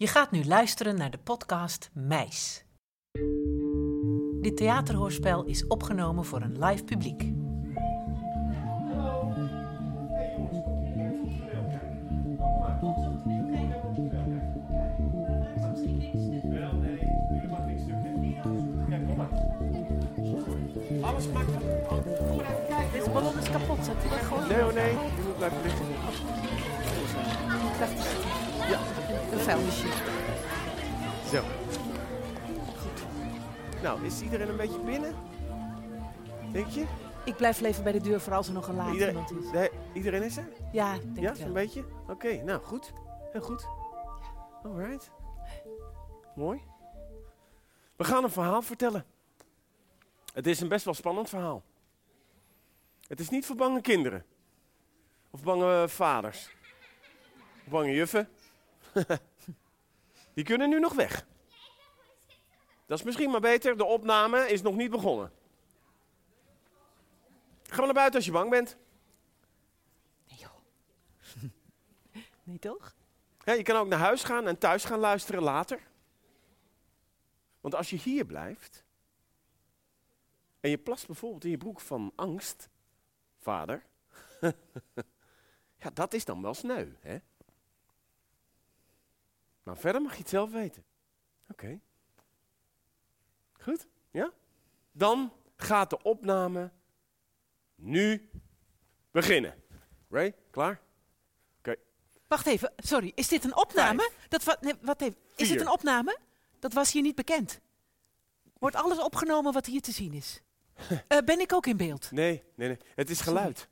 Je gaat nu luisteren naar de podcast Meis. Dit theaterhoorspel is opgenomen voor een live publiek. Deze ballon is kapot, zet die weggooien? Nee hoor, nee. Je moet blijven liggen. Ja. Een vuilnisje. Zo. Goed. Nou, is iedereen een beetje binnen? Denk je? Ik blijf leven bij de deur voor als er nog een laat Iedereen, iemand is. iedereen is er? Ja, ik denk Ja, het zo'n wel. beetje? Oké, nou goed. Heel goed. Alright. Mooi. We gaan een verhaal vertellen. Het is een best wel spannend verhaal. Het is niet voor bange kinderen. Of bange vaders. Of bange juffen. Die kunnen nu nog weg. Dat is misschien maar beter. De opname is nog niet begonnen. Ga maar naar buiten als je bang bent. Nee, joh. Nee, toch? Ja, je kan ook naar huis gaan en thuis gaan luisteren later. Want als je hier blijft en je plast bijvoorbeeld in je broek van angst, vader, ja, dat is dan wel sneu, hè? Maar verder mag je het zelf weten. Oké. Goed, ja? Dan gaat de opname nu beginnen. Ray, klaar? Wacht even, sorry. Is dit een opname? Dat wa- nee, wat even. Is Vier. het een opname? Dat was hier niet bekend. Wordt alles opgenomen wat hier te zien is? Eh, ben ik ook in beeld? Nee, nee, nee. Het is geluid.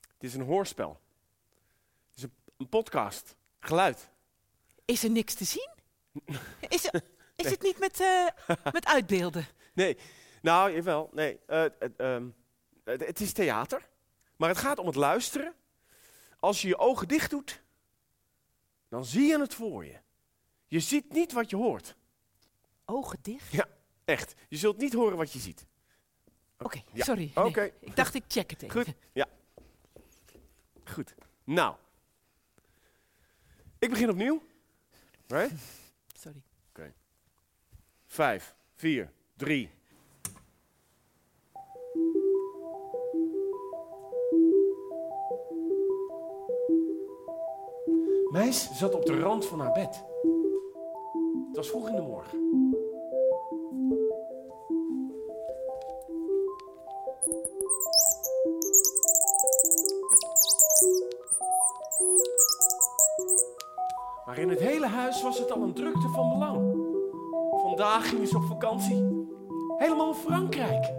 Het is een hoorspel. Het is een, een podcast. Geluid. Is er niks te zien? Is, er- is het niet met, eh, met uitbeelden? Nee, nou, jawel. Nee, eh, het, ehm, het, is theater. Maar het gaat om het luisteren. Als je je ogen dicht doet, dan zie je het voor je. Je ziet niet wat je hoort. Ogen dicht? Ja, echt. Je zult niet horen wat je ziet. Oké, Ja. sorry. Oké. Nee, ik dacht ik check het even. Goed? Ja. Goed. Nou. Ik begin opnieuw. Right? Sorry. Vijf, vier, drie. Meis zat op de rand van haar bed. Het was vroeg in de morgen. Maar in het hele huis was het al een drukte van belang. Vandaag gingen ze op vakantie. Helemaal Frankrijk.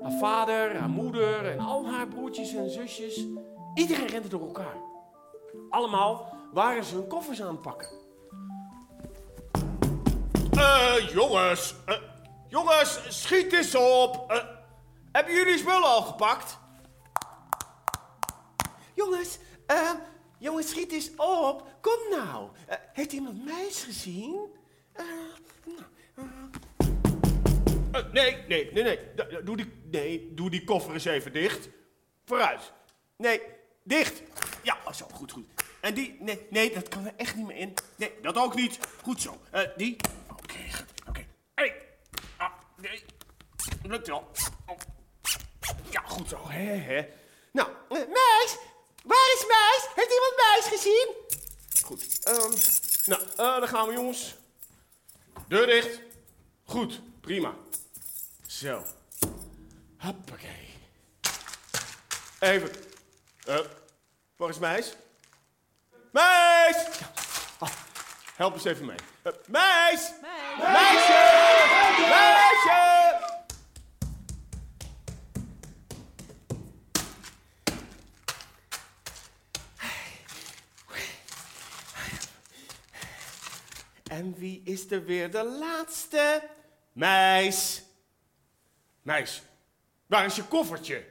Haar vader, haar moeder en al haar broertjes en zusjes. Iedereen rende door elkaar. Allemaal waren ze hun koffers aan het pakken. Eh, jongens. eh, jongens, schiet eens op. Eh, hebben jullie spullen al gepakt? Jongens, eh, jongens, schiet eens op. Kom nou. Eh, heeft iemand meis gezien? Eh, Eh, nee, nee, nee, nee. Doe die, nee, doe die koffer eens even dicht. Vooruit. Nee, dicht. Ja, oh, zo, goed, goed. En die, nee, nee, dat kan er echt niet meer in. Nee, dat ook niet. Goed zo. Die. Oké, oké. Hey. Ah, nee. Lukt wel. Oh. Ja, goed zo. hè, hè. Nou, meis? Heeft iemand meis gezien? Goed. ehm, nou, eh dan gaan we, jongens. Deur dicht. Goed, prima. Zo. Hoppakee. Even. Eh, waar is Meis? Meis! Ja. Ah, help eens even mee. Eh, meis! Meisje! Meisje! En wie is er weer de laatste? Meis. Meis, waar is je koffertje?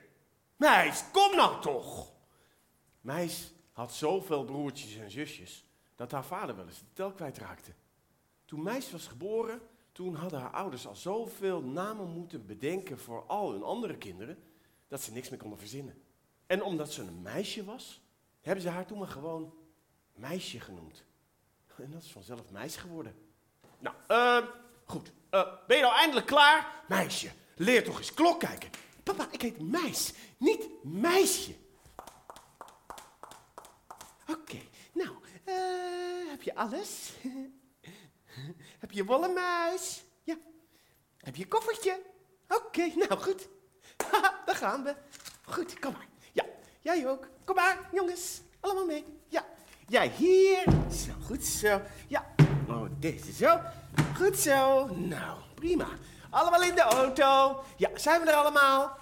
Meis, kom nou toch! Meis had zoveel broertjes en zusjes dat haar vader wel eens de tel kwijtraakte. Toen Meis was geboren, toen hadden haar ouders al zoveel namen moeten bedenken voor al hun andere kinderen, dat ze niks meer konden verzinnen. En omdat ze een meisje was, hebben ze haar toen maar gewoon meisje genoemd. En dat is vanzelf meisje geworden. Nou, eh, goed. Eh, ben je nou eindelijk klaar? Meisje, leer toch eens klok kijken. Papa, ik heet Meis, niet Meisje. Oké, nou, eh, heb je alles? heb je wollen muis? Ja. Heb je koffertje? Oké, nou goed. Daar gaan we. Goed, kom maar. Ja, jij ook. Kom maar, jongens. Allemaal mee. Ja. Jij hier. Zo, goed zo. Ja. Oh, deze zo. Goed zo. Nou, prima. Allemaal in de auto. Ja, zijn we er allemaal?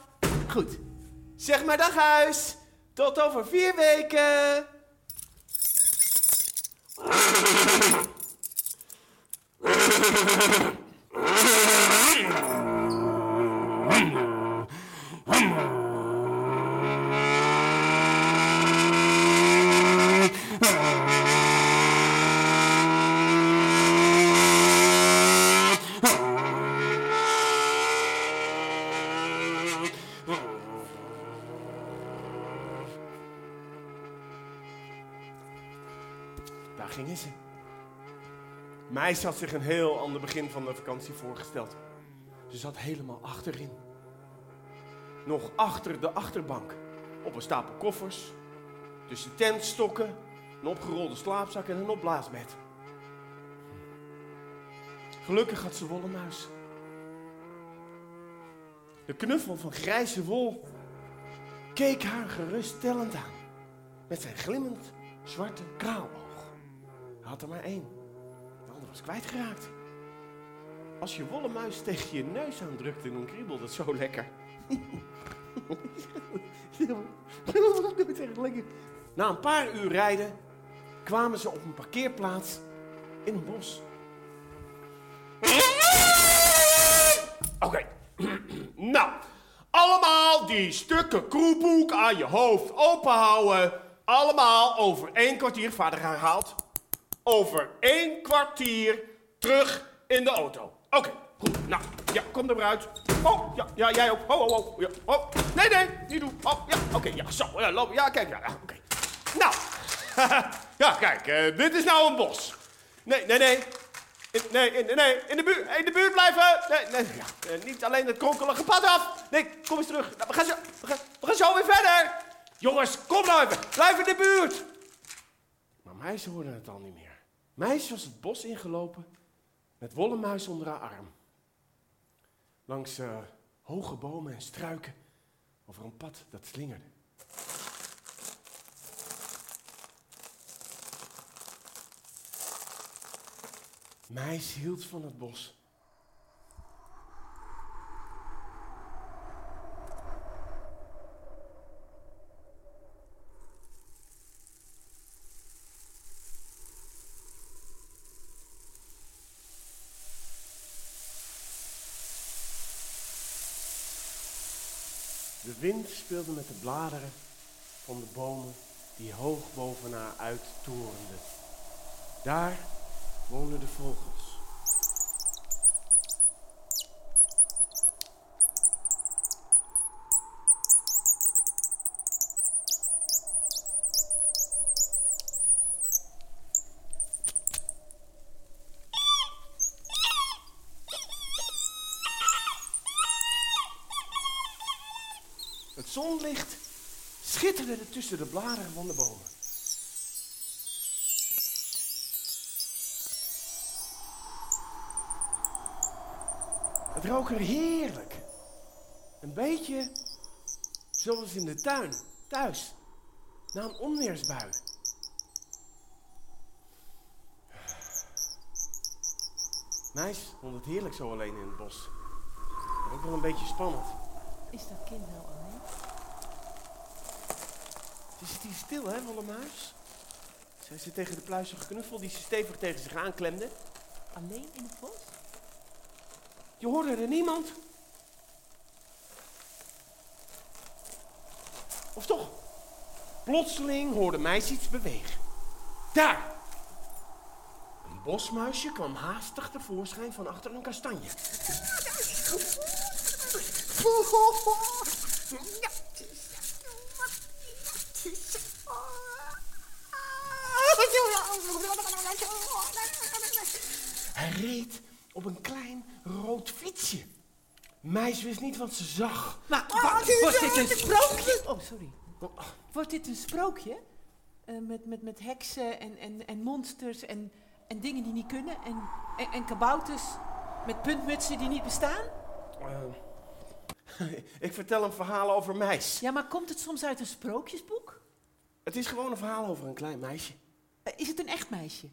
Goed. Zeg maar dag huis. Tot over vier weken. Meisje had zich een heel ander begin van de vakantie voorgesteld. Ze zat helemaal achterin. Nog achter de achterbank. Op een stapel koffers. Tussen tentstokken, een opgerolde slaapzak en een opblaasbed. Gelukkig had ze wollen muis. De knuffel van grijze wol keek haar geruststellend aan. Met zijn glimmend zwarte kraaloog. Hij had er maar één. Was kwijtgeraakt. Als je wollen muis tegen je neus aandrukte, dan kriebelde het zo lekker. Na een paar uur rijden kwamen ze op een parkeerplaats in een bos. Oké, nou, allemaal die stukken kroepoek aan je hoofd openhouden. Allemaal over één kwartier, vader herhaalt, over één kwartier terug in de auto. Oké, goed. Nou, ja, kom er maar uit. Oh, ja, ja, jij ook. Oh, oh, oh. Ja, oh. Nee, nee, niet doen. Oh, ja, oké, ja, zo. Ja. Ja, kijk, ja, oké. Nou, ja, kijk, eh, dit is nou een bos. Nee, nee, nee. In, nee, in, nee, in de, buurt, in de buurt blijven. Nee, nee, ja, eh, niet alleen het kronkelige pad af. Nee, kom eens terug. Nou, we, gaan zo, we, gaan, we gaan zo weer verder. Jongens, kom nou even. Blijf in de buurt. Maar meisje hoorde het al niet meer. Meisje was het bos ingelopen met wollen muis onder haar arm. Langs eh, hoge bomen en struiken over een pad dat slingerde. Meis hield van het bos. Wind speelde met de bladeren van de bomen die hoog boven haar uittorenden. Daar woonden de vogels. Het zonlicht schitterde er tussen de bladeren van de bomen. Het rook er heerlijk. Een beetje zoals in de tuin, thuis, na een onweersbui. Meis vond het heerlijk zo alleen in het bos. Ook wel een beetje spannend. Is dat kind nou alleen? Ze zit hier stil, hè, Wolle Muis? Zij zit tegen de pluizige knuffel die ze stevig tegen zich aanklemde. Alleen in het bos? Je hoorde er niemand. Of toch? Plotseling hoorde meisje iets bewegen. Daar! Een bosmuisje kwam haastig tevoorschijn van achter een kastanje. Hij reed op een klein rood fietsje. Meis wist niet wat ze zag. Maar wa- wordt dit een sprookje? Oh, sorry. Wordt dit een sprookje? Eh, met, met, met heksen en, en, en monsters en, en dingen die niet kunnen? En, en, en kabouters met puntmutsen die niet bestaan? Eh, ik vertel een verhaal over Meis. Ja, maar komt het soms uit een sprookjesboek? Het is gewoon een verhaal over een klein meisje. Eh, is het een echt meisje?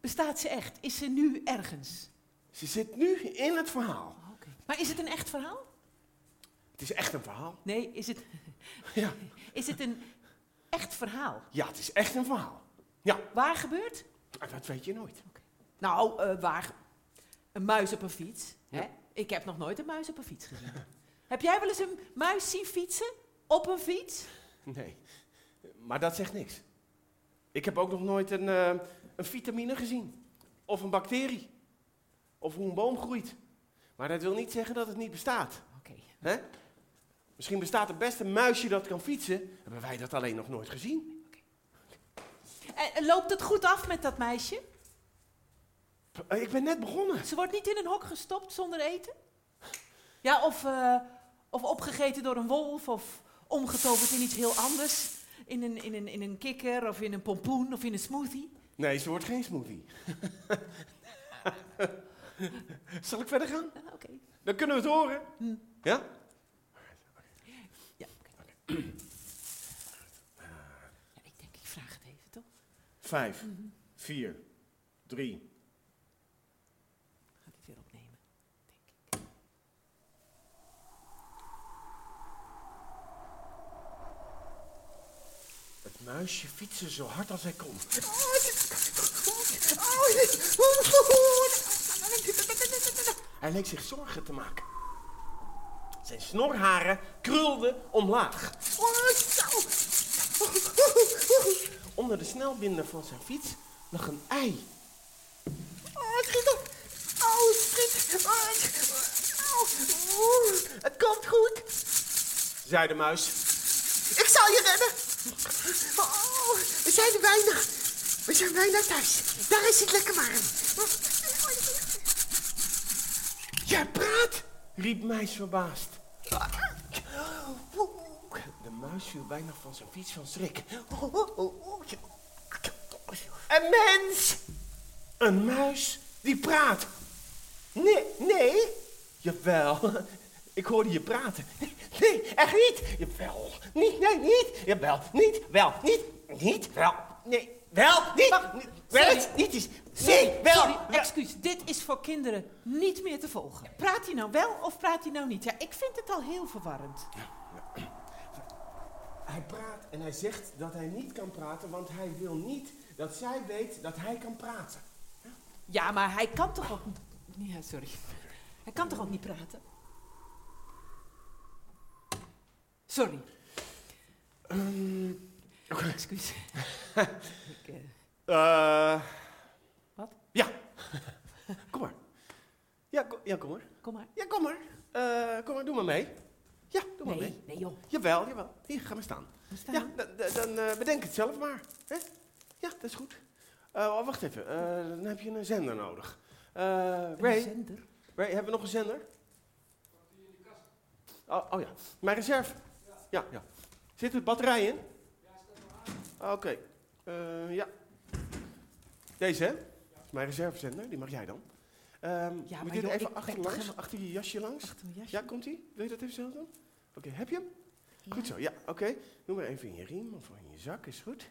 Bestaat ze echt? Is ze nu ergens? Ze zit nu in het verhaal. Oh, Oké. Maar is het een echt verhaal? Het is echt een verhaal. Nee, is het, Ja, is het een echt verhaal? ja het is echt een verhaal. Ja, Waar gebeurt? maar dat weet je nooit. Nou, eh, waar? Een muis op een fiets. Ja. Hè? Ik heb nog nooit een muis op een fiets gezien. heb jij wel eens een muis zien fietsen? Op een fiets? Nee, maar dat zegt niks. Ik heb ook nog nooit een, eh, een vitamine gezien. Of een bacterie. Of hoe een boom groeit. Maar dat wil niet zeggen dat het niet bestaat. Oké. Hè? Misschien bestaat er best een muisje dat kan fietsen. Hebben wij dat alleen nog nooit gezien? En, en loopt het goed af met dat meisje? Eh, Ik ben net begonnen. Ze wordt niet in een hok gestopt zonder eten? Ja, of, eh, of opgegeten door een wolf, of omgetoverd in iets heel anders. In een, in, een, in een kikker, of in een pompoen, of in een smoothie. Nee, ze wordt geen smoothie. Zal ik verder gaan? Ah, Oké. Dan kunnen we het horen. Hm. Ja? Ja, oké. Ja, ik denk, ik vraag het even, toch? Vijf, vier, drie. Ga dit weer opnemen, denk ik. Het muisje fietste zo hard als hij kon. Hij leek zich zorgen te maken. Zijn snorharen krulden omlaag. Onder de snelbinder van zijn fiets lag een ei. Het komt goed. zei de muis. Ik zal je redden. Oh, we zijn er bijna. We zijn bijna thuis. Daar is het lekker warm. Jij praat, riep Meis verbaasd. De muis viel bijna van zijn fiets van schrik. Een mens. Een muis die praat. Nee, nee. Jawel. Ik hoorde je praten. Nee, echt niet. Jawel. Niet, nee, niet. Jawel, niet, wel, niet, niet, wel. Nee, wel, niet. Wacht, niet, sorry. wel, niet is. Nee, wel. Sorry, excuus. Dit is voor kinderen niet meer te volgen. Praat hij nou wel of praat hij nou niet? Ja, ik vind het al heel verwarrend. Hij praat en hij zegt dat hij niet kan praten, want hij wil niet dat zij weet dat hij kan praten. Ja, maar hij kan toch ook niet... Ja, sorry. Hij kan toch ook niet praten? Sorry, Ehm, Oké. excuus. ik, eh, Eh, wat? ja. kom maar. Ja, kom, ja, kom maar. Kom maar. Ja, kom maar. Eh, kom maar, doe maar mee. Ja, doe maar mee. Nee, nee joh. Jawel, jawel. Hier, ga maar staan. Staan. Ja, dan, eh, bedenk het zelf maar. Hè? Ja, dat is goed. Eh, oh, wacht even. Eh, dan heb je een zender nodig. Eh, Een zender. Ray, hebben we nog een zender? Oh, oh ja. Mijn reserve? Ja, ja. Zit er batterij in? Ja, Oké. Eh, ja. Deze, hè? Dat is mijn reservezender. Die mag jij dan. Ehm Ja, moet maar je er even achter, langs, helemaal- achter je jasje langs? Achter mijn jasje. Ja, komt ie? Wil je dat even zelf doen? Oké, heb je hem? Ja. Goed zo, ja, oké. Doe maar even in je riem of in je zak, is goed.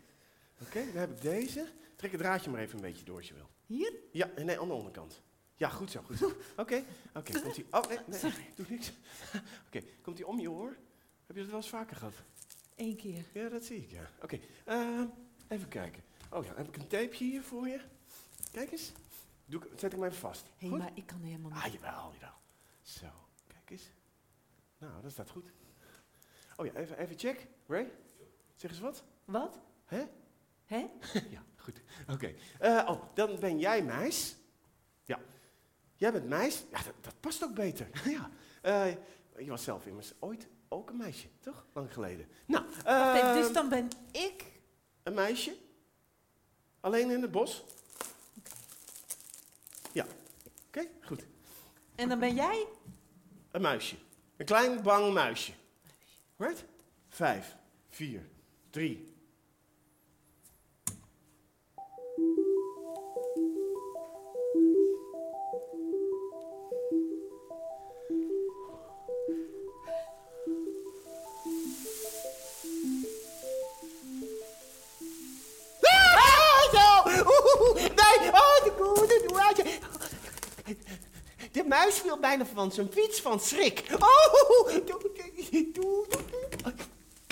Oké, dan heb ik deze. Trek het draadje maar even een beetje door als je wil. Hier? Ja, nee, aan de onderkant. Ja, goed zo, goed zo. Oké, oké, komt ie. Oh, nee, nee, doe niks. Oké, komt hij om je oor? Heb je dat wel eens vaker gehad? Eén keer. Ja, dat zie ik, ja. Oké, ehm, even kijken. Oh ja, heb ik een tapeje hier voor je? Kijk eens. Doe, ik- zet ik hem even vast. Hé, maar ik kan helemaal niet. Ah, jawel, jawel. Zo, kijk eens. Nou, dat staat goed. Oh ja, even, even check. Ray, zeg eens wat. Wat? Hè? Hè? ja, goed. Oké. Eh, oh, dan ben jij meis. Ja. Jij bent meis. Ja, dat, dat past ook beter. ja. Eh, je was zelf immers ooit ook een meisje, toch? Lang geleden. Nou, dus dan ben ik... een meisje. Alleen in het bos? Ja. Oké, goed. En dan ben jij? Een muisje. Een klein bang muisje. Right? Vijf, vier, drie. De muis viel bijna van zijn fiets van schrik. Oh, doe, doe, doe.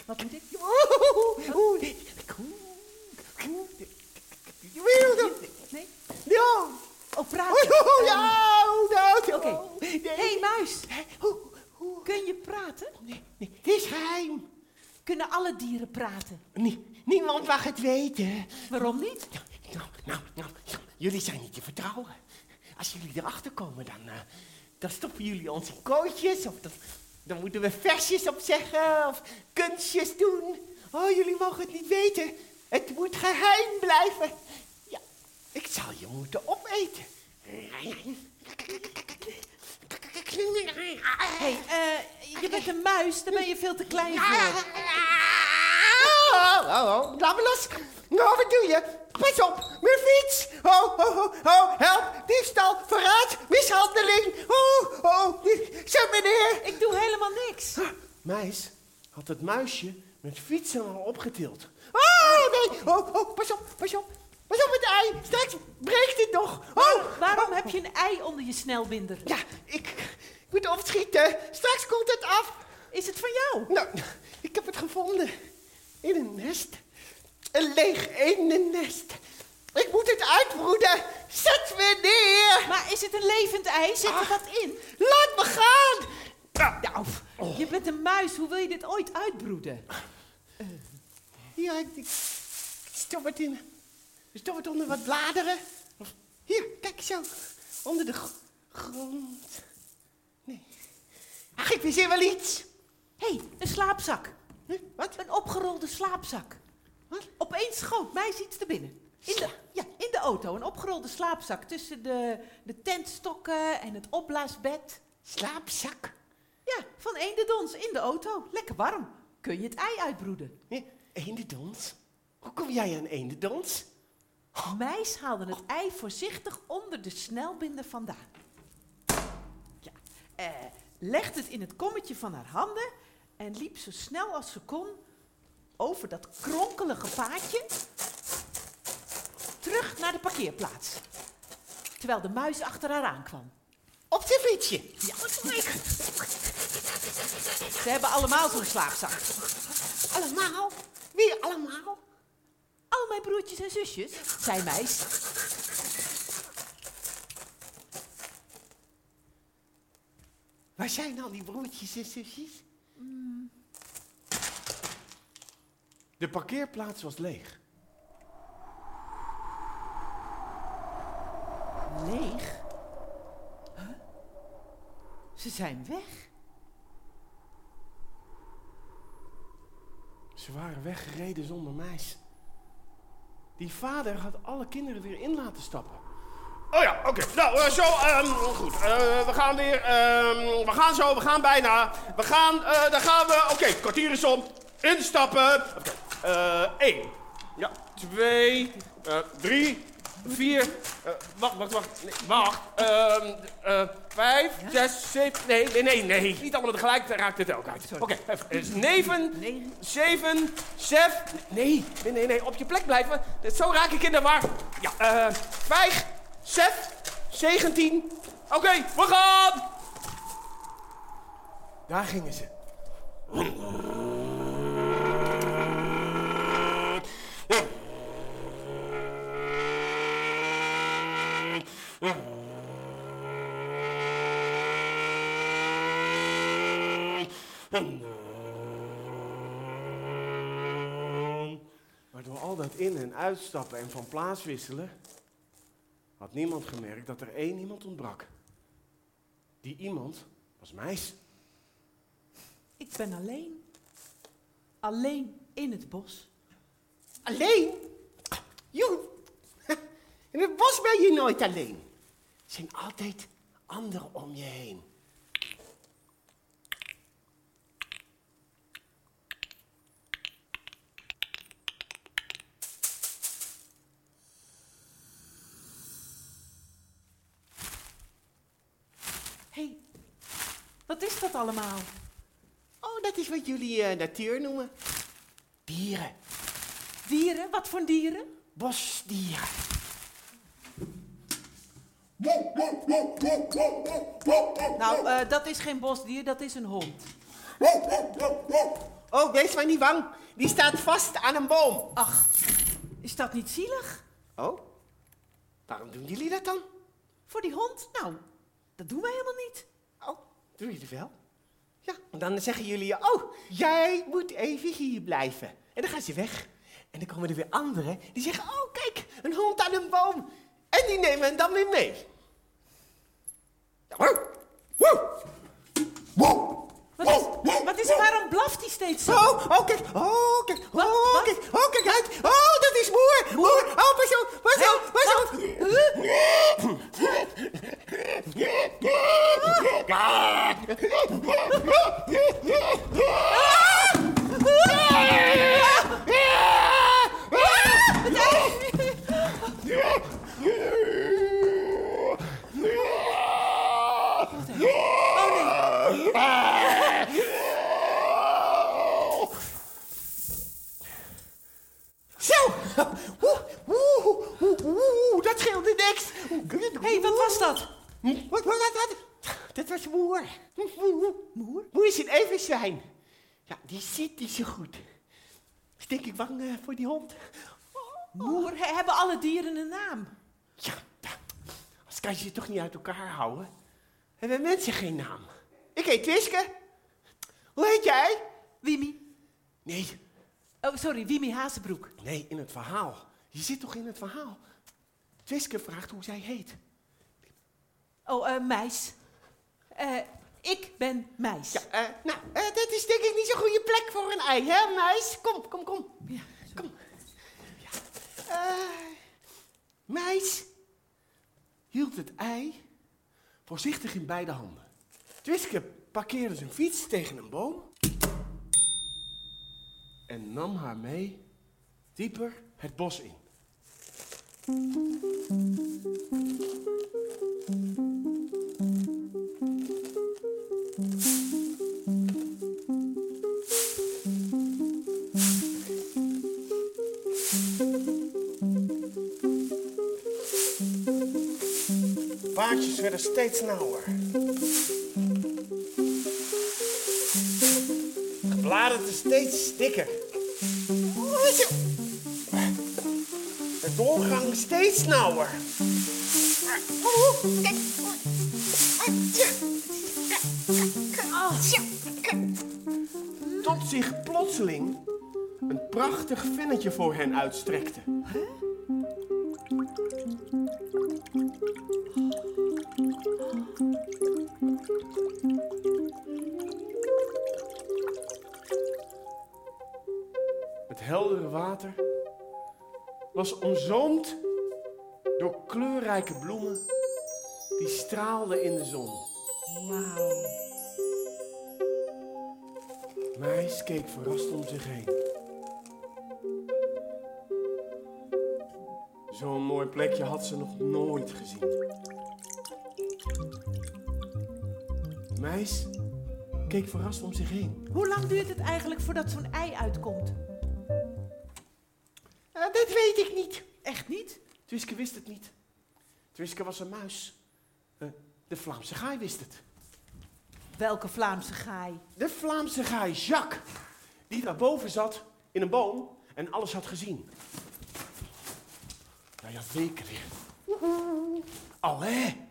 Wat moet ik? Oeh, oeh, de koe, koe, de- Nee? No. Oh, praten. Oeh, ja, oeh, nou, Oké. oh, nee. Hé, hey, muis. Kun je praten? nee, nee, Het is geheim. Kunnen alle dieren praten? Nie- niemand mag het weten. Waarom niet? Nou, nou, nou, ja, jullie zijn niet te vertrouwen. Als jullie erachter komen, dan, eh, dan stoppen jullie ons in kooitjes. Of dan, dan moeten we versjes op zeggen. Of kunstjes doen. Oh, jullie mogen het niet weten. Het moet geheim blijven. Ja, ik zal je moeten opeten. Hé, hey, eh, je bent een muis, daar ben je veel te klein voor. Oh, oh, oh, laat me los. Nou, wat doe je? Pas op, mijn fiets. Oh, oh, oh, oh, help. Diefstal, verraad, mishandeling. Oh, oh, zeg meneer. Ik doe helemaal niks. Meis had het muisje met fietsen al opgetild. Oh, nee. Oh, oh, pas op, pas op. Pas op het ei. Straks breekt het nog. Oh, Waarom heb je een ei onder je snelbinder? ja, ik, ik moet opschieten. Straks komt het af. Is het van jou? Nou, ik heb het gevonden. In een nest. Een leeg eenennest. Ik moet het uitbroeden. Zet me neer. Maar is het een levend ei? Zit er wat in? Laat me gaan. Nou, je bent een muis. Hoe wil je dit ooit uitbroeden? Ja, ik, ik stop het in. Stop het onder wat bladeren. Hier, kijk zo. Onder de gr- grond. Nee. Ach, ik wist hier wel iets. Hé, hey, een slaapzak. Huh, Wat? Een opgerolde slaapzak. Wat? Opeens schoot mij iets te binnen. In de, ja, in de auto. Een opgerolde slaapzak tussen de, de tentstokken en het opblaasbed. Slaapzak. Ja, van eendedons in de auto. Lekker warm. Kun je het ei uitbroeden? Ja, eendedons. Hoe kom jij aan eendedons? Meis haalde het ei voorzichtig onder de snelbinder vandaan. Ja, eh, legde het in het kommetje van haar handen en liep zo snel als ze kon over dat kronkelige paadje terug naar de parkeerplaats. Terwijl de muis achter haar aankwam. Op zijn fietsje. Ja, Ze hebben allemaal zo'n slaapzak. Allemaal? Wie allemaal? Al mijn broertjes en zusjes, zei Meis. Waar zijn al die broertjes en zusjes? De parkeerplaats was leeg. Leeg? Huh? Ze zijn weg. Ze waren weggereden zonder meis. Die vader had alle kinderen weer in laten stappen. Oh ja, oké. Nou, eh, zo, ehm, goed. Eh, we gaan weer, ehm, we gaan zo, we gaan bijna. We gaan, eh, daar gaan we. Oké, kwartier is om. Instappen. Oké, eh, één. Ja, twee, eh, drie, vier. eh, wacht, wacht, wacht. Nee, wacht. Ehm, eh, vijf, zes, zeven. Nee, nee, nee, nee. Niet allemaal tegelijk, dan raakt het ook uit. Oké, even. Dus neven, zeven, zef. Nee, nee, nee, nee. Op je plek blijven. Zo raak ik in de war. Ja, eh, vijf, zef, zeventien. Oké, we gaan! Daar gingen ze. Maar door al dat in- en uitstappen en van plaats wisselen, had niemand gemerkt dat er één iemand ontbrak. Die iemand was Meis. Ik ben alleen. Alleen in het bos. Alleen? Joe, In het bos ben je nooit alleen. Er zijn altijd anderen om je heen. Hé, hey, wat is dat allemaal? Oh, dat is wat jullie eh, natuur noemen. Dieren. Dieren? Wat voor dieren? Bosdieren. Nou, eh, dat is geen bosdier, dat is een hond. Oh, wees maar niet bang. Die staat vast aan een boom. Ach, is dat niet zielig? Oh? Waarom doen jullie dat dan? Voor die hond? Nou, dat doen wij helemaal niet. Oh, doen jullie wel? Ja, en dan zeggen jullie, oh, jij moet even hier blijven. En dan gaan ze weg. En dan komen er weer anderen die zeggen, oh, kijk, een hond aan een boom. En die nemen hem dan weer mee. Ja, woe, woe, woe. Wat is, wat is er? Waarom blaft hij steeds zo? Oh, oh, kijk, oh, kijk, Wat? oh, Wat? kijk, oh, kijk uit. Oh, dat is moer, moer. Oh, pas op, pas op, pas op. Oh nee. Zo! Oeh, oeh, oeh, oeh, dat scheelde niks. Hé, hey, wat was dat? Wat, wat, wat, wat? Dat was moer. Moer? Moer is een everzwijn. Ja, die zit niet zo goed. Is denk ik bang eh, voor die hond. Moer, he- hebben alle dieren een naam? Ja, ja, als kan je ze toch niet uit elkaar houden? Hebben mensen geen naam? Ik heet Wiske. Hoe heet jij? Wimi. Nee, Oh, sorry, Wimi Hazebroek. nee, in het verhaal. Je zit toch in het verhaal? Twiske vraagt hoe zij heet. Oh, eh, Meis. Eh, ik ben Meis. Ja, eh, nou, dit is denk ik niet zo'n goede plek voor een ei, hè, meis? Kom, kom, kom. Ja, Kom. Ja. Meis hield het ei voorzichtig in beide handen. Twiske parkeerde zijn fiets tegen een boom en nam haar mee dieper het bos in. Paardjes werden steeds nauwer. Gebladerte steeds dikker. De doorgang steeds nauwer. Tot zich plotseling een prachtig vennetje voor hen uitstrekte. Was omzoomd door kleurrijke bloemen die straalden in de zon. Wauw. Meis keek verrast om zich heen. Zo'n mooi plekje had ze nog nooit gezien. Meis keek verrast om zich heen. Hoe lang duurt het eigenlijk voordat zo'n ei uitkomt? Dat weet ik niet. Echt niet? Twiske wist het niet. Twiske was een muis. Eh, de Vlaamse gaai wist het. Welke Vlaamse gaai? De Vlaamse gaai Jacques, die daarboven zat in een boom en alles had gezien. Nou ja, zeker. Allee,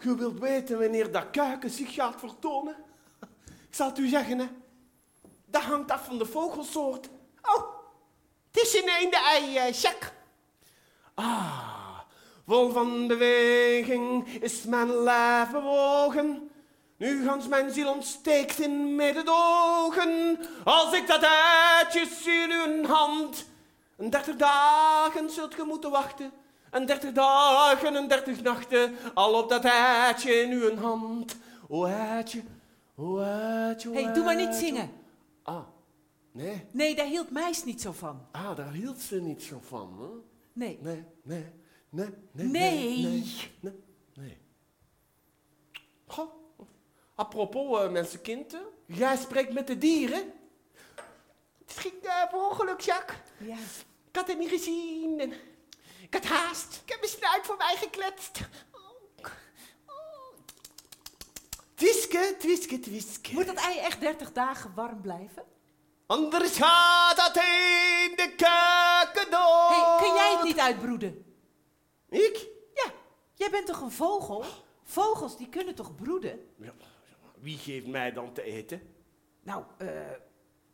je wilt weten wanneer dat kuiken zich gaat vertonen? Ik zal het u zeggen, hè. Dat hangt af van de vogelsoort. Oh, het is een eende-ei, eh, Jacques. Ah, vol van beweging is mijn lijf bewogen. Nu gans mijn ziel ontsteekt in mededogen. Als ik dat eitje zie in uw hand. Een dertig dagen zult ge moeten wachten. En dertig dagen en dertig nachten, al op dat eitje in uw hand. O eitje, o eitje, o Hé, hey, doe maar niet zingen. Ah, nee. Nee, daar hield Meis niet zo van. Ah, daar hield ze niet zo van, hè? Nee. Nee, nee, nee, nee. Nee. Nee, nee. nee. Goh. Apropos uh, jij spreekt met de dieren. Het ging uh, per ongeluk, Jacques. Ja. Ik had hem niet gezien. En ik had haast. Ik heb mijn snuit voorbij gekletst. Twiske, twiske, twiske. Moet dat ei echt 30 dagen warm blijven? Anders gaat dat in de keuken door. Hey, kun jij het niet uitbroeden? Ik? Ja, jij bent toch een vogel? Vogels die kunnen toch broeden? Ja, wie geeft mij dan te eten? Nou, eh,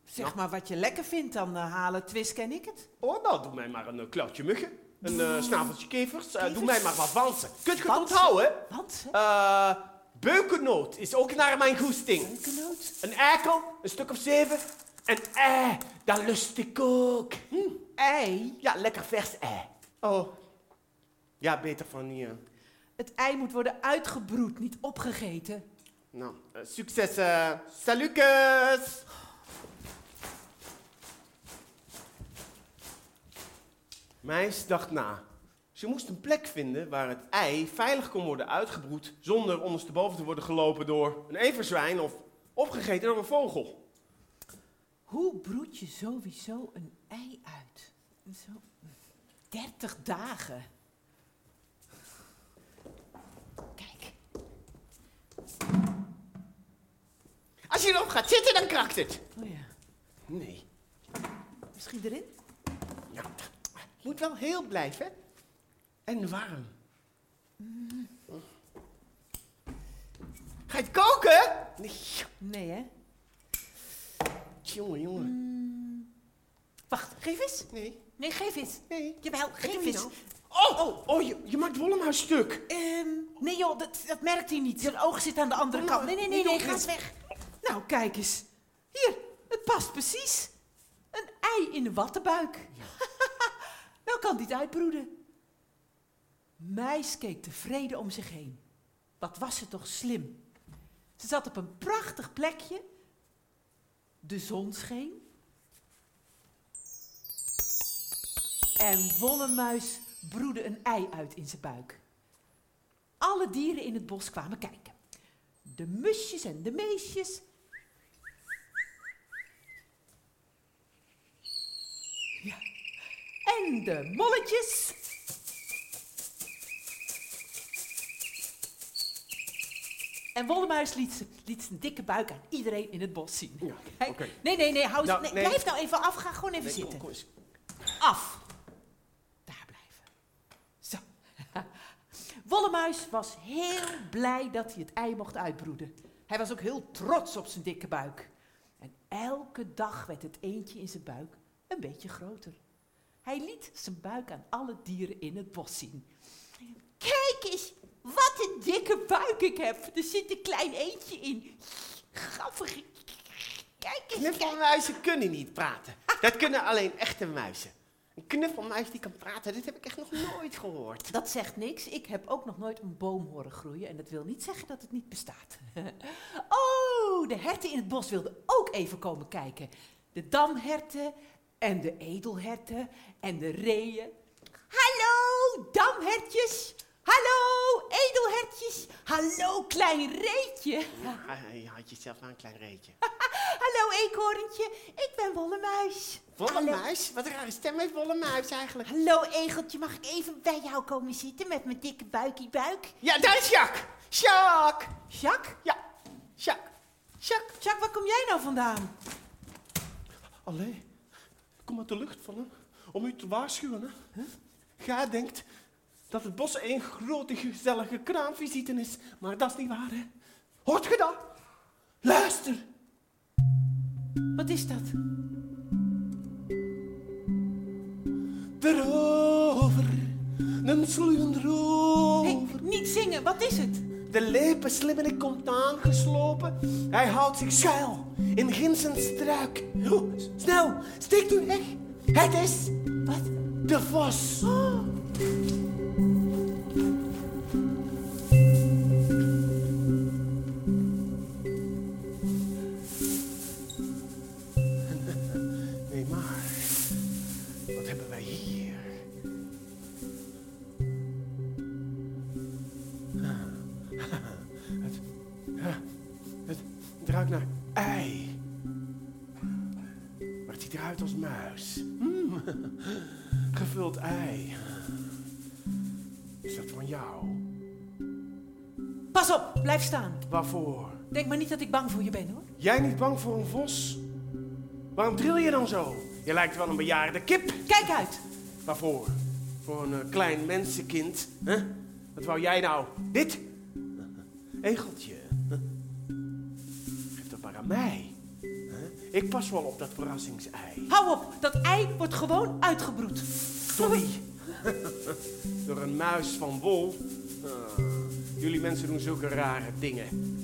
zeg maar wat je lekker vindt, dan eh, halen Twisk en ik het. Oh, nou, doe mij maar een uh, klauwtje muggen. Een uh, snaveltje kevers. Uh, doe Kevers? mij maar wat wansen. Kunt je het Wansen? onthouden? Eh beukennoot is ook naar mijn goesting. Beukennoot? Een eikel, een stuk of zeven. En ei, dat lust ik ook. Hm. Ei? Ja, lekker vers ei. Oh. Ja, beter van eh. Het ei moet worden uitgebroed, niet opgegeten. Nou, eh, succes. Salukes! Meis dacht na. Ze moest een plek vinden waar het ei veilig kon worden uitgebroed zonder ondersteboven te worden gelopen door een everzwijn of opgegeten door een vogel. Hoe broed je sowieso een ei uit? Zo 30 dagen. Kijk, Als je erop gaat zitten, dan krakt het. oh ja, Nee, misschien erin? het moet wel heel blijven. En warm. Ga je het koken? Nee, Nee, hè? Jongen, jongen. Wacht, geef eens. Nee, Nee, geef eens. nee. Jawel, geef eens. nou? Oh, oh, oh je, je maakt Wollemhuis stuk. Ehm, nee joh, dat, dat merkt hij niet. Zijn oog zit aan de andere kant. Nee, nee, nee, nee, ga eens weg. Nou, kijk eens. Hier, het past precies. Een ei in een wattenbuik. nou kan die het uitbroeden. Meis keek tevreden om zich heen. Wat was ze toch slim. Ze zat op een prachtig plekje. De zon scheen. En Wollemuis broedde een ei uit in zijn buik. Alle dieren in het bos kwamen kijken. De musjes en de meesjes. Ja. En de molletjes. En Wollemuis liet, liet zijn dikke buik aan iedereen in het bos zien. Ja, Kijk, oké. Nee, nee, nee, hou, Nou, nee, nee. blijf nou even af. Ga gewoon even Nee, zitten. kom, kom eens. Af. Daar blijven. Zo. Wollemuis was heel blij dat hij het ei mocht uitbroeden. Hij was ook heel trots op zijn dikke buik. En elke dag werd het eentje in zijn buik een beetje groter. Hij liet zijn buik aan alle dieren in het bos zien. Kijk eens, wat een dikke buik ik heb. Er zit een klein eentje in. Grappig. Kijk eens. Knuffelmuizen kunnen niet praten. Dat kunnen alleen echte muizen. Een knuffelmuis die kan praten, dit heb ik echt nog nooit gehoord. Dat zegt niks. Ik heb ook nog nooit een boom horen groeien en dat wil niet zeggen dat het niet bestaat. oh, de herten in het bos wilden ook even komen kijken. De damherten en de edelherten en de reeën. Hallo, damhertjes. Hallo, edelhertjes. Hallo, klein reetje. Ah, Je had jezelf maar een klein reetje. Hallo, eekhoorntje. Ik ben Wollemuis. Volle Hallo. muis? Wat een rare stem heeft volle muis eigenlijk. Hallo, egeltje. Mag ik even bij jou komen zitten met mijn dikke buikie buik? Ja, daar is Jacques. Jacques. Jacques? Ja, Jacques. Jacques. Jacques, waar kom jij nou vandaan? Allee, ik kom uit de lucht vallen om u te waarschuwen. Hè? Gij denkt dat het bos één grote gezellige kraamvisite is, maar dat is niet waar, hè? Hoort ge dat? Luister. Wat is dat? De rover, een sluwende rover. niet zingen, wat is het? De lepe slimmerik komt aangeslopen. Hij houdt zich schuil in ginsen struik. Oh, snel, steekt u weg. Het is Wat? de vos. muis. Ei. Is dat van jou? Pas op, blijf staan. Waarvoor? Denk maar niet dat ik bang voor je ben, hoor. Jij niet bang voor een vos? Waarom dril je dan zo? Je lijkt wel een bejaarde kip. Kijk uit. Waarvoor? Voor een eh, klein mensenkind. Hè? Wat wou jij nou? Dit? Egeltje. Geef dat maar aan mij. Ik pas wel op dat verrassingsei. Hou op, dat ei wordt gewoon uitgebroed. Dolly. Door een muis van wol. Ah, jullie mensen doen zulke rare dingen.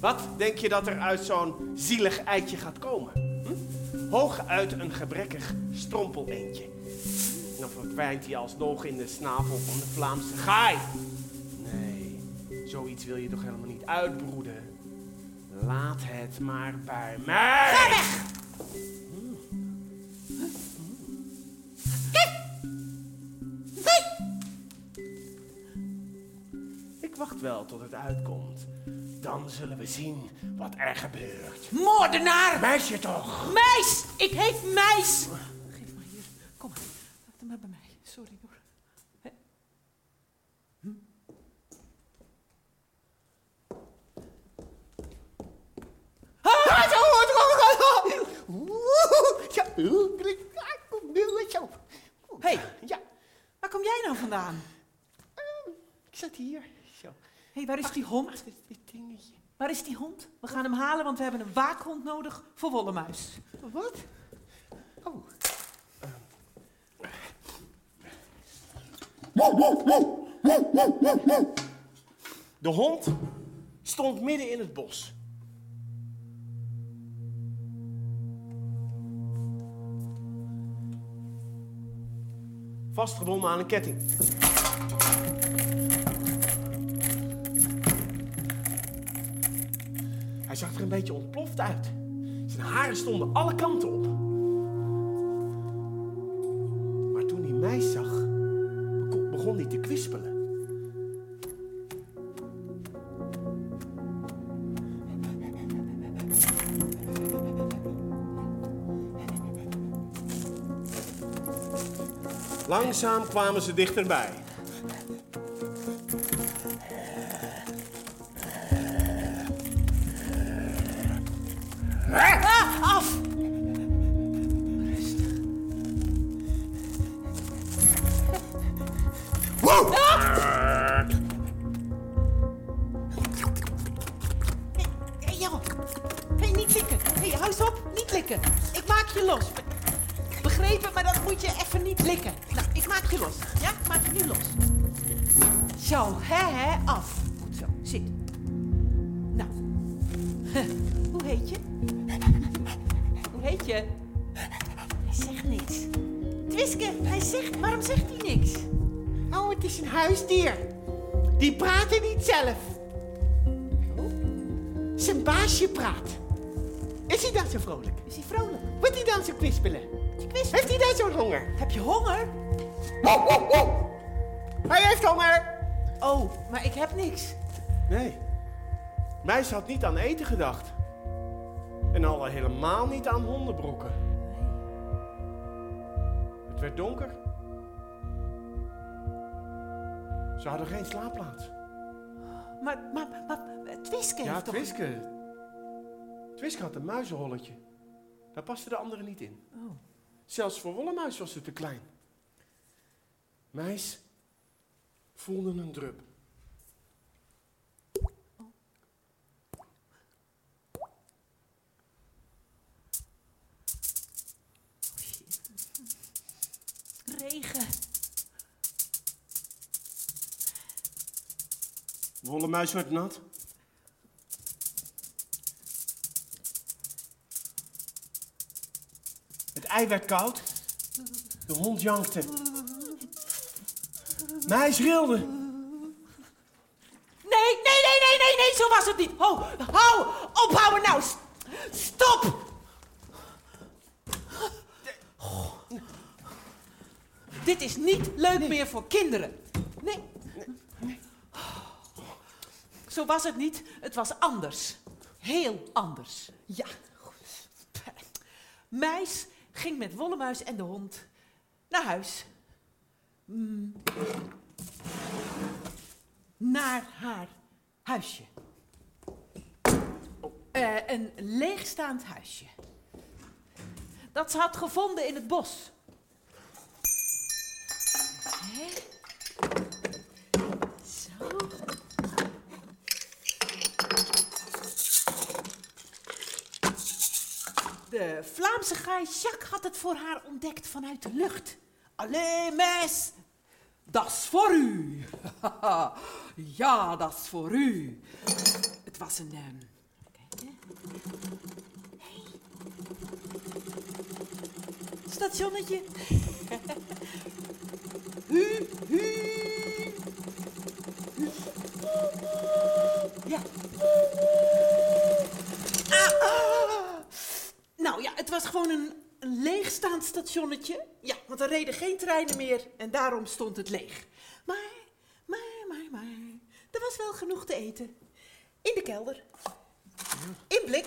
Wat denk je dat er uit zo'n zielig eitje gaat komen? Hm? Hooguit een gebrekkig strompeleentje. En dan verdwijnt hij alsnog in de snavel van de Vlaamse gaai. Nee, zoiets wil je toch helemaal niet uitbroeden? Laat het maar bij mij. Ga weg! Ik wacht wel tot het uitkomt. Dan zullen we zien wat er gebeurt. Moordenaar! Meisje toch! Meis! Ik heet Meis! Geef maar hier. Kom maar. Laat hem maar bij mij. Sorry hoor. Hè? Hé, hey, Ja, waar kom jij nou vandaan? ik zat hier. Zo. Hé, hey, waar is die hond? Dit, dit dingetje. Waar is die hond? We gaan hem halen, want we hebben een waakhond nodig voor Wollemuis. Wat? Oh. De hond stond midden in het bos. Vastgebonden aan een ketting. Hij zag er een beetje ontploft uit. Zijn haren stonden alle kanten op. Maar toen hij mij zag, begon hij te kwispelen. Langzaam kwamen ze dichterbij. Hij zegt, waarom zegt hij niks? Oh, het is een huisdier. Die praten niet zelf. Oh. Zijn baasje praat. Is hij dan zo vrolijk? Is hij vrolijk? Wordt hij dan zo kwispelen? Heeft hij dan zo'n honger? Heb je honger? Hij heeft honger. Oh, maar ik heb niks. Nee. Meis had niet aan eten gedacht. En al helemaal niet aan hondenbrokken. Het werd donker. Ze hadden geen slaapplaats. Maar, maar, maar, Twiske Ja, heeft toch... Twiske. Twiske had een muizenholletje. Daar pasten de anderen niet in. Oh. Zelfs voor Wollemuis was ze te klein. Meis voelde een drup. Regen. Wollemuis werd nat. Het ei werd koud. De hond jankte. Meis rilde. Nee, nee, nee, nee, nee, nee, zo was het niet. Ho, hou, ophouden nou. Stop. Dit is niet leuk meer voor kinderen. Nee. Zo was het niet. Het was anders. Heel anders. Ja. Meis ging met Wollemuis en de hond naar huis. Mm. Naar haar huisje. Eh, een leegstaand huisje. Dat ze had gevonden in het bos. Hè? Zo. De Vlaamse gaai Jacques had het voor haar ontdekt vanuit de lucht. Allee, mes, dat is voor u. ja, dat is voor u. Het was een... ehm, kijk. Hey. Stationnetje. Ja. Ah, ah. Nou ja, het was gewoon een, leegstaand stationnetje. Ja, want er reden geen treinen meer en daarom stond het leeg. Maar, maar, maar, maar, er was wel genoeg te eten. In de kelder. In blik.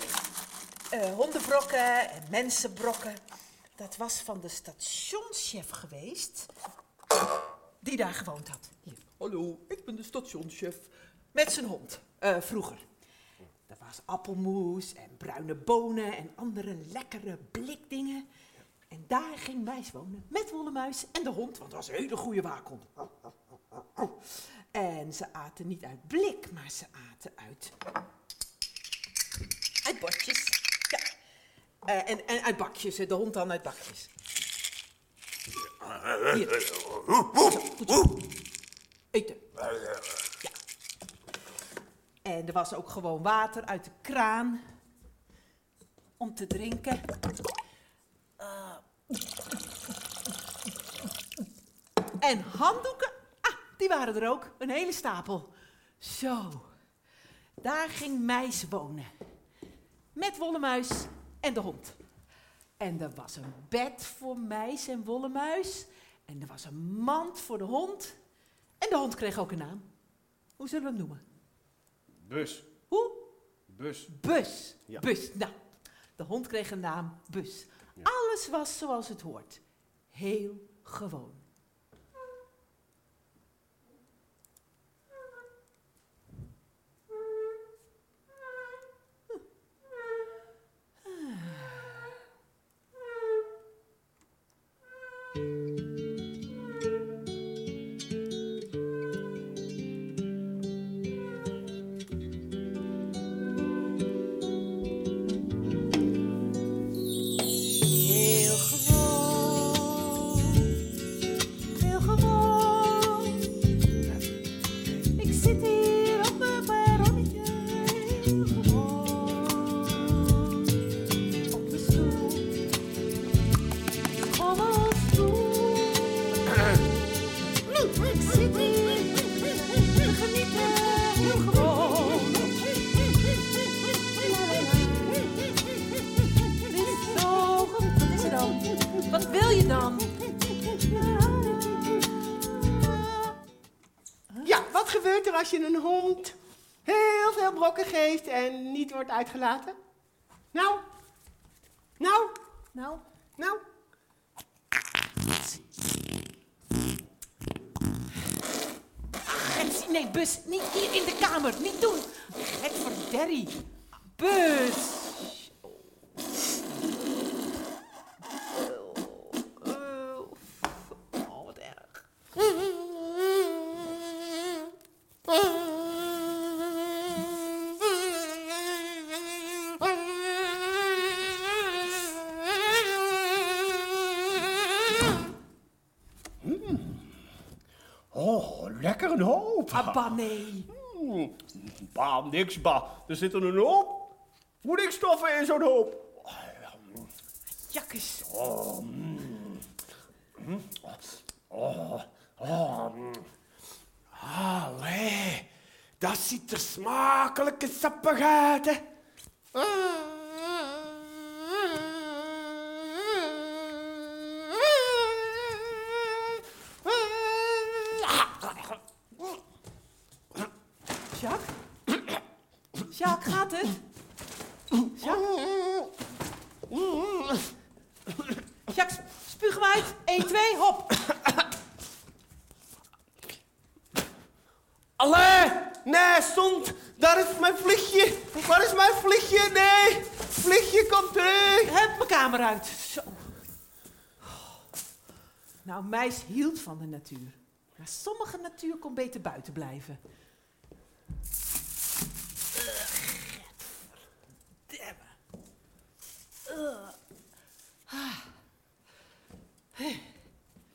Eh, hondenbrokken en mensenbrokken. Dat was van de stationschef geweest. Die daar gewoond had. Hier. Hallo, ik ben de stationschef. Met zijn hond. eh, vroeger. Er was appelmoes en bruine bonen en andere lekkere blikdingen. En daar ging Wijs wonen met Wollemuis en de hond, want dat was een hele goede waakhond. En ze aten niet uit blik, maar ze aten uit, uit bordjes. Ja. Eh, en, en uit bakjes, de hond dan uit bakjes. Eten. En er was ook gewoon water uit de kraan om te drinken. Eh. En handdoeken, ah, die waren er ook. Een hele stapel. Zo, daar ging Meis wonen. Met Wollemuis en de hond. En er was een bed voor Meis en Wollemuis. En er was een mand voor de hond. En de hond kreeg ook een naam. Hoe zullen we hem noemen? Bus. Hoe? Bus. Bus. Ja. Bus. Nou, de hond kreeg een naam Bus. Alles was zoals het hoort. Heel gewoon. Wat gebeurt er als je een hond heel veel brokken geeft en niet wordt uitgelaten? Nou, nou, Nou, nou. Nee, Bus, niet hier in de kamer. Niet doen. Het verderrie. Bus. Oh, wat erg. Oh, lekker Abba, nee. Hmm, Bah, niks, bah. Er zitten een hoop voedingsstoffen in zo'n hoop. Jakkes. Oh, oh, mm. Allee, dat ziet er smakelijk en sappig uit, hè. Jacques? Jacques, gaat het? Jacques? Spuug hem uit. 1, 2, hop. Allee! Nee, stond! Daar is mijn vliegje! Waar is mijn vliegje? Nee! Vliegje, kom terug! Hup, mijn kamer uit. Zo. Nou, meis hield van de natuur. Maar sommige natuur kon beter buiten blijven.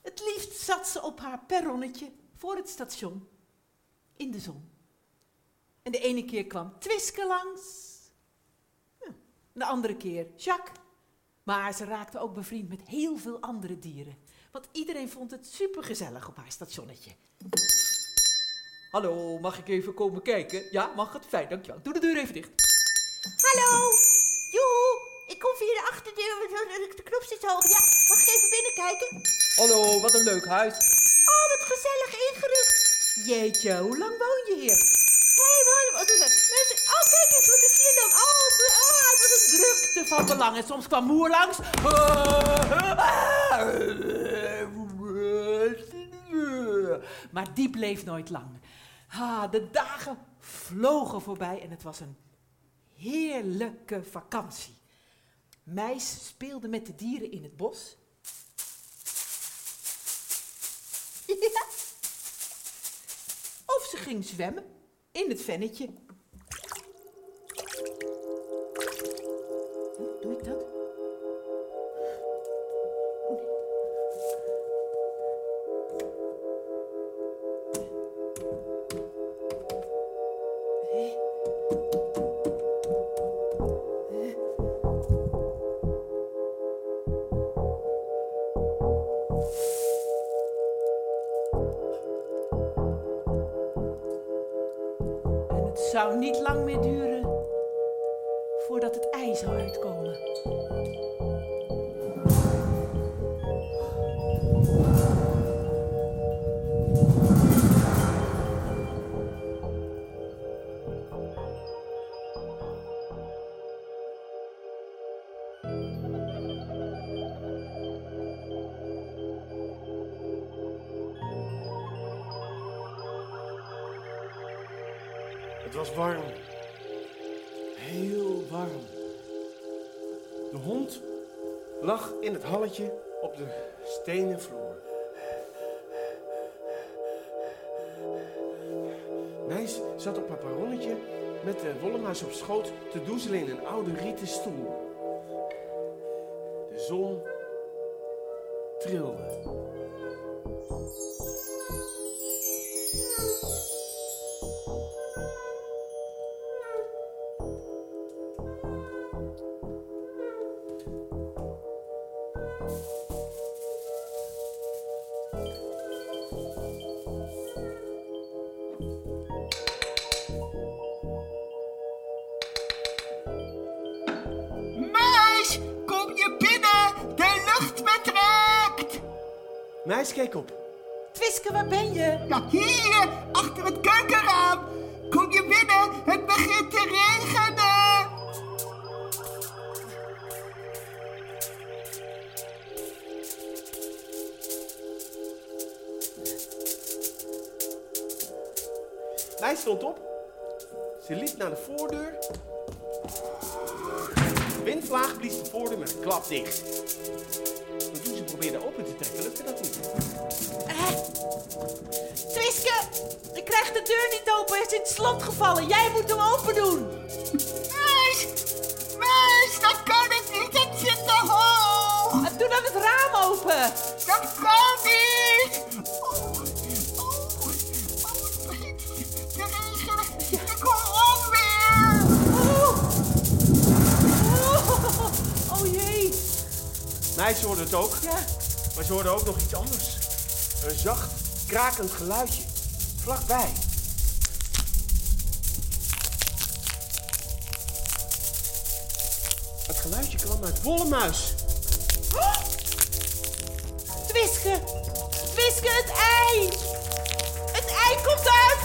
Het liefst zat ze op haar perronnetje voor het station. In de zon. En de ene keer kwam Twiske langs. De andere keer Jacques. Maar ze raakte ook bevriend met heel veel andere dieren. Want iedereen vond het supergezellig op haar stationnetje. Hallo, mag ik even komen kijken? Ja, mag het? Fijn, dankjewel. Doe de deur even dicht. Hallo! Joehoe! Ik kom via de achterdeur, de knop zit hoog. Ja, mag ik even binnenkijken? Hallo, wat een leuk huis. Oh, wat gezellig ingericht. Jeetje, hoe lang woon je hier? Hé, hey, wat, wat is het? Mensen, oh, kijk eens, wat is hier dan? Oh, oh, het was een druk. Drukte van belang. En soms kwam moer langs. Maar die bleef nooit lang. Ah, de dagen vlogen voorbij en het was een heerlijke vakantie. Meis speelde met de dieren in het bos. Of ze ging zwemmen in het vennetje. Zou niet lang meer duren voordat het ei zou uitkomen. In het halletje op de stenen vloer. Meis zat op haar met de wollemuis op schoot te doezelen in een oude rieten stoel. De zon trilde. De voordeur. De windvlaag blies de voordeur met een klap dicht. En toen ze probeerde open te trekken, lukte dat niet. Twiske, ik krijg de deur niet open. Hij is in het slot gevallen. Jij moet hem open doen. Meis, meis, dat kan ik niet. Het zit te hoog. Eh, Doe dan het raam open. Dat kan niet. Meis hoorde het ook, Ja. maar ze hoorde ook nog iets anders. Een zacht, krakend geluidje. Vlakbij. Het geluidje kwam uit Wollemuis. Twiske, Twiske, het ei. Het ei komt uit.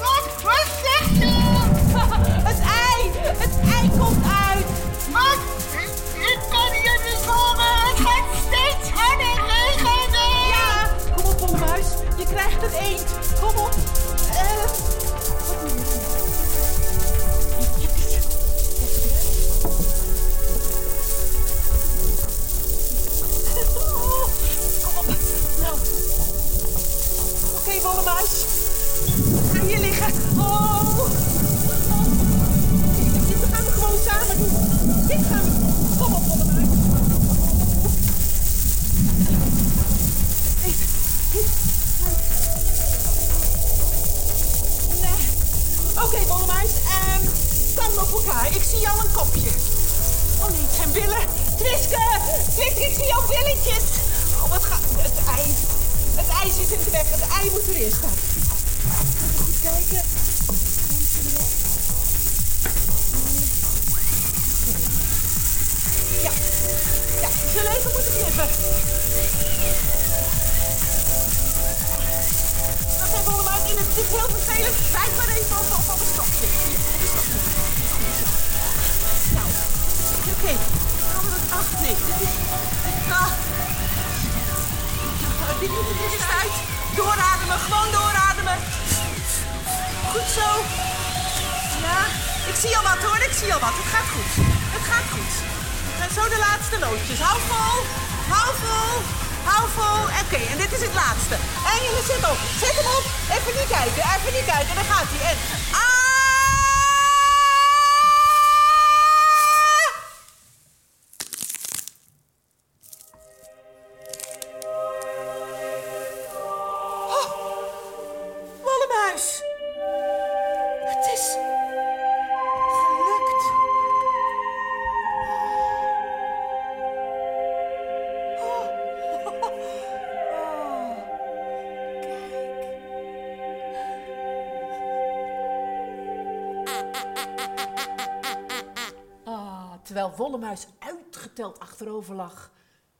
Wat? Wat zeg je? Het ei, het ei komt uit. Wat? wordt een eend. Kom op. Eh. Oh. Kom op. Nou. Oké, okay, elkaar. Ik zie jou een kopje. Oh nee, het zijn billen. Twiske! Twiske, ik zie jouw billetjes. Oh, wat gaat... Het ei. Het ei zit in de weg. Het ei moet erin staan. Even goed kijken. Ja. Ja, we zullen even moeten knippen. Dat zijn Wollemuis in het... Is heel vervelend. Bijt maar even op, op, op een stokje. Hier, op een stokje. Oké. We dat af? Nee, dit is... Dit, ah. Ah, dit dus uit. Doorademen, gewoon doorademen. Goed zo. Ja, ik zie al wat hoor, ik zie al wat. Het gaat goed. Het gaat goed. En zo de laatste loodjes. Hou vol. Hou vol. Hou vol. Oké, en dit is het laatste. En je zit op. Zet hem op. Even niet kijken. Even niet kijken. Daar gaat hij. En... uitgeteld achterover lag,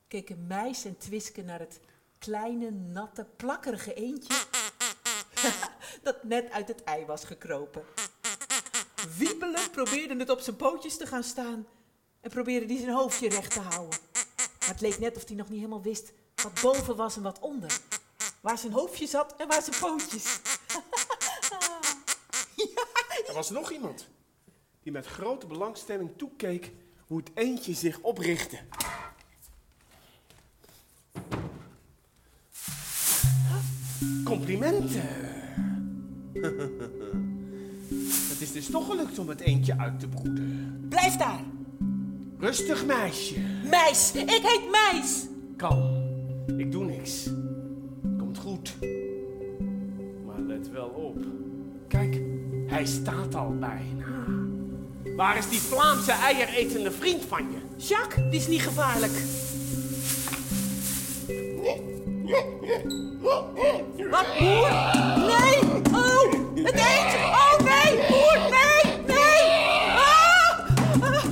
keken Meis en Twiske naar het kleine, natte, plakkerige eendje dat net uit het ei was gekropen. Wiebelend probeerde het op zijn pootjes te gaan staan en probeerde hij zijn hoofdje recht te houden. Maar het leek net of hij nog niet helemaal wist wat boven was en wat onder. Waar zijn hoofdje zat en waar zijn pootjes. Er was nog iemand die met grote belangstelling toekeek hoe het eendje zich oprichtte. Complimenten. Het is dus toch gelukt om het eendje uit te broeden. Blijf daar! Rustig, meisje. Meis! Ik heet Meis! Kalm. Ik doe niks. Komt goed. Maar let wel op. Kijk, hij staat al bijna. Waar is die Vlaamse eieretende vriend van je? Jacques, die is niet gevaarlijk. Wat, boer? Nee! Oh, het eentje! Oh, nee! Boer, nee! Nee! Ah! Ah!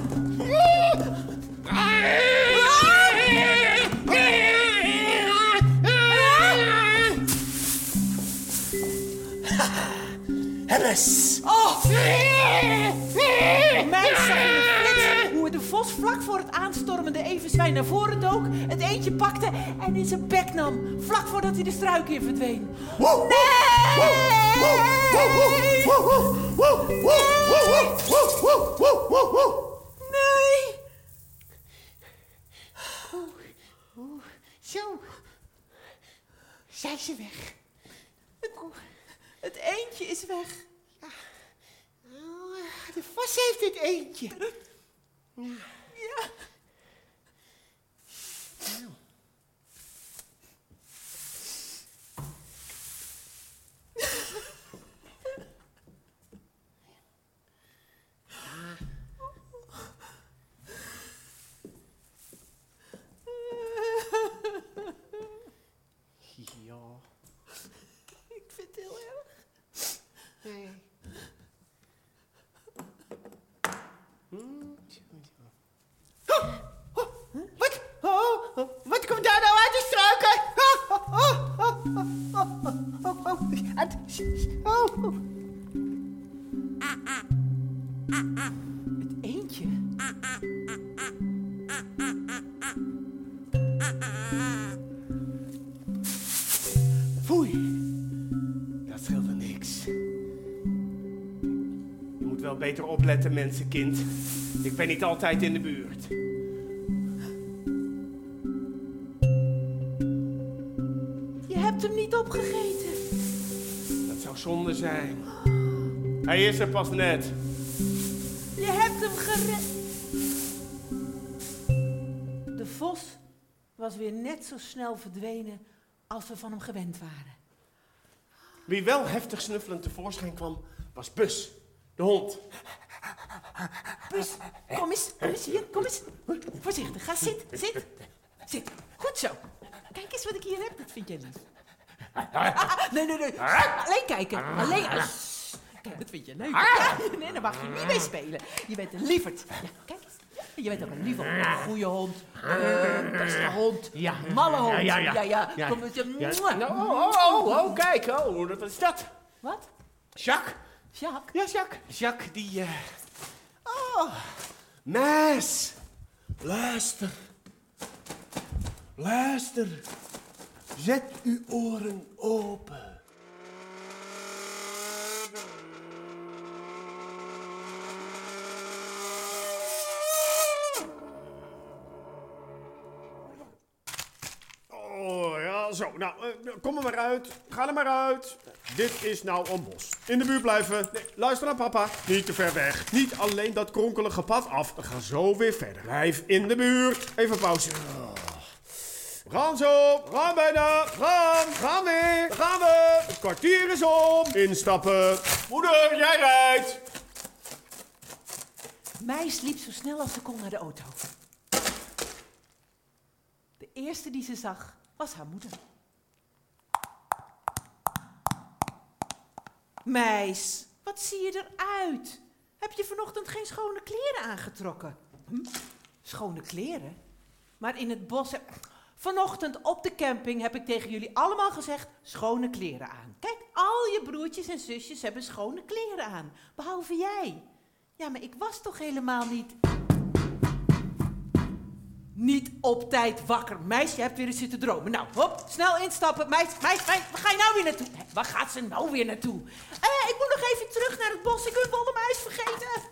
Hemmes! Oh! Meis zag in een flits hoe de vos vlak voor het aanstormende everzwijn naar voren dook, het eentje pakte en in zijn bek nam, vlak voordat hij de struik in verdween. Nee! Zo. Zijn ze weg? Het eentje is weg. De vos heeft het eentje. Ja. Opletten, mensenkind. Ik ben niet altijd in de buurt. Je hebt hem niet opgegeten. Dat zou zonde zijn. Hij is er pas net. Je hebt hem gered. De vos was weer net zo snel verdwenen als we van hem gewend waren. Wie wel heftig snuffelend tevoorschijn kwam, was Bus. De hond. Bus, kom eens, kom eens hier, kom eens. Voorzichtig, ga zitten, zit. Zit, goed zo. Kijk eens wat ik hier heb, dat vind jij lief. Ah, nee, nee, nee. Alleen kijken, alleen... Ah. Kijk, dat vind je leuk. Ja, nee, daar mag je niet mee spelen. Je bent een lieverd. Ja, kijk eens. Je bent ook een lieve hond, een goede hond, een beste hond, Ja. malle hond. Ja, ja, ja. ja. Kom. Nou, oh, oh, oh, oh, kijk. Oh, wat is dat? Wat? Jacques. Jacques? Ja, Jacques. Jacques, die... Oh, Meis. Luister. Luister. Zet uw oren open. Oh ja, zo. Nou, eh, kom er maar uit. Ga er maar uit. Dit is nou een bos. In de buurt blijven. Nee, luister naar papa. Niet te ver weg. Niet alleen dat kronkelige pad af. We gaan zo weer verder. Blijf in de buurt. Even pauze. Gaan zo. Gaan bijna. Gaan. Gaan weer. We gaan we. Het kwartier is om. Instappen. Moeder, jij rijdt. Meis liep zo snel als ze kon naar de auto. De eerste die ze zag was haar moeder. Meis, wat zie je eruit? Heb je vanochtend geen schone kleren aangetrokken? Hm? Schone kleren? Maar in het bos. Vanochtend op de camping heb ik tegen jullie allemaal gezegd: schone kleren aan. Kijk, al je broertjes en zusjes hebben schone kleren aan. Behalve jij. Ja, maar ik was toch helemaal niet. Niet op tijd wakker. Meisje, je hebt weer eens zitten dromen. Nou, hop, snel instappen. Meis, meis, meis, waar ga je nou weer naartoe? Waar gaat ze nou weer naartoe? Eh, ik moet nog even terug naar het bos. Ik heb Wolle Muis vergeten.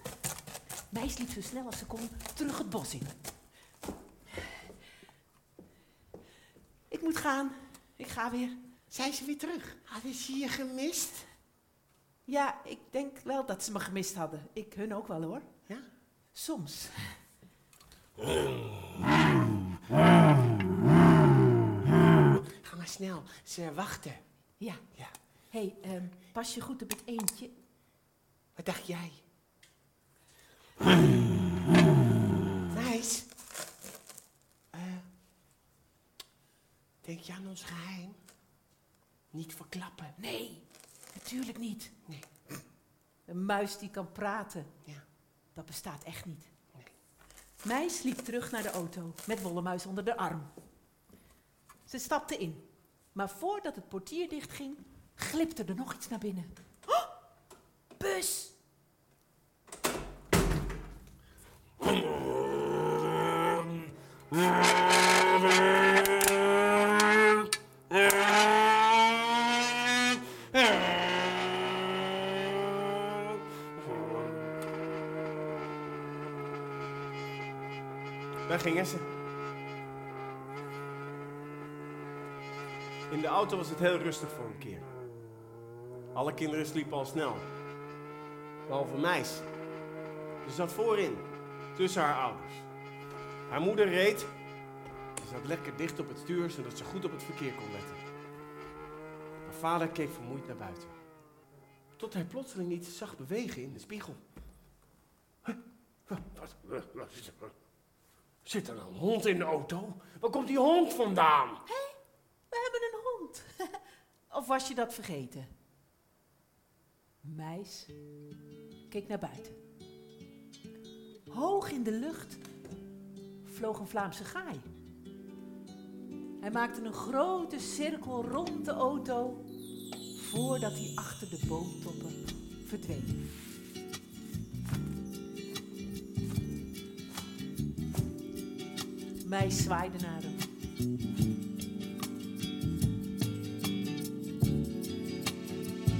Meis liep zo snel als ze kon terug het bos in. Ik moet gaan. Ik ga weer. Zijn ze weer terug? Hadden ze je gemist? Ja, ik denk wel dat ze me gemist hadden. Ik hun ook wel hoor. Ja. Soms. Ga maar snel. Ze wachten. Ja. Ja. Hé, hey, ehm, pas je goed op het eentje. Wat dacht jij? Meis. Eh, denk je aan ons geheim? Niet verklappen. Nee, natuurlijk niet. Nee. Een muis die kan praten, Ja. dat bestaat echt niet. Meis liep terug naar de auto met Wollemuis onder de arm. Ze stapte in, maar voordat het portier dichtging, glipte er nog iets naar binnen. Oh, bus! Daar ze. In de auto was het heel rustig voor een keer. Alle kinderen sliepen al snel. Behalve meis. Ze zat voorin, tussen haar ouders. Haar moeder reed. Ze zat lekker dicht op het stuur, zodat ze goed op het verkeer kon letten. Haar vader keek vermoeid naar buiten. Tot hij plotseling iets zag bewegen in de spiegel. Huh? Wat, wat, wat, wat is er? Zit er een hond in de auto? Waar komt die hond vandaan? We hebben een hond. of was je dat vergeten? Meis keek naar buiten. Hoog in de lucht vloog een Vlaamse gaai. Hij maakte een grote cirkel rond de auto voordat hij achter de boomtoppen verdween. Meis zwaaide naar hem.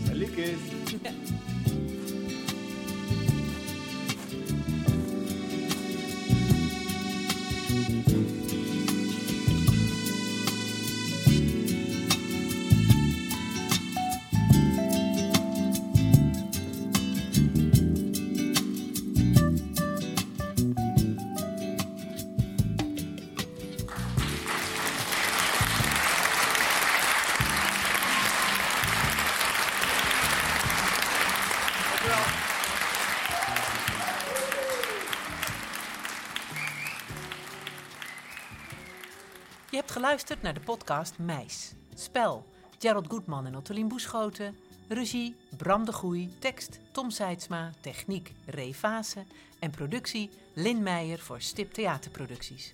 Salikes. Geluisterd naar de podcast Meis. Spel Gerald Goedman en Ottolien Boeschoten. Regie Bram de Goei. Tekst Tom Seidsma. Techniek Ray Vaassen. En productie Lin Meijer voor Stip Theaterproducties.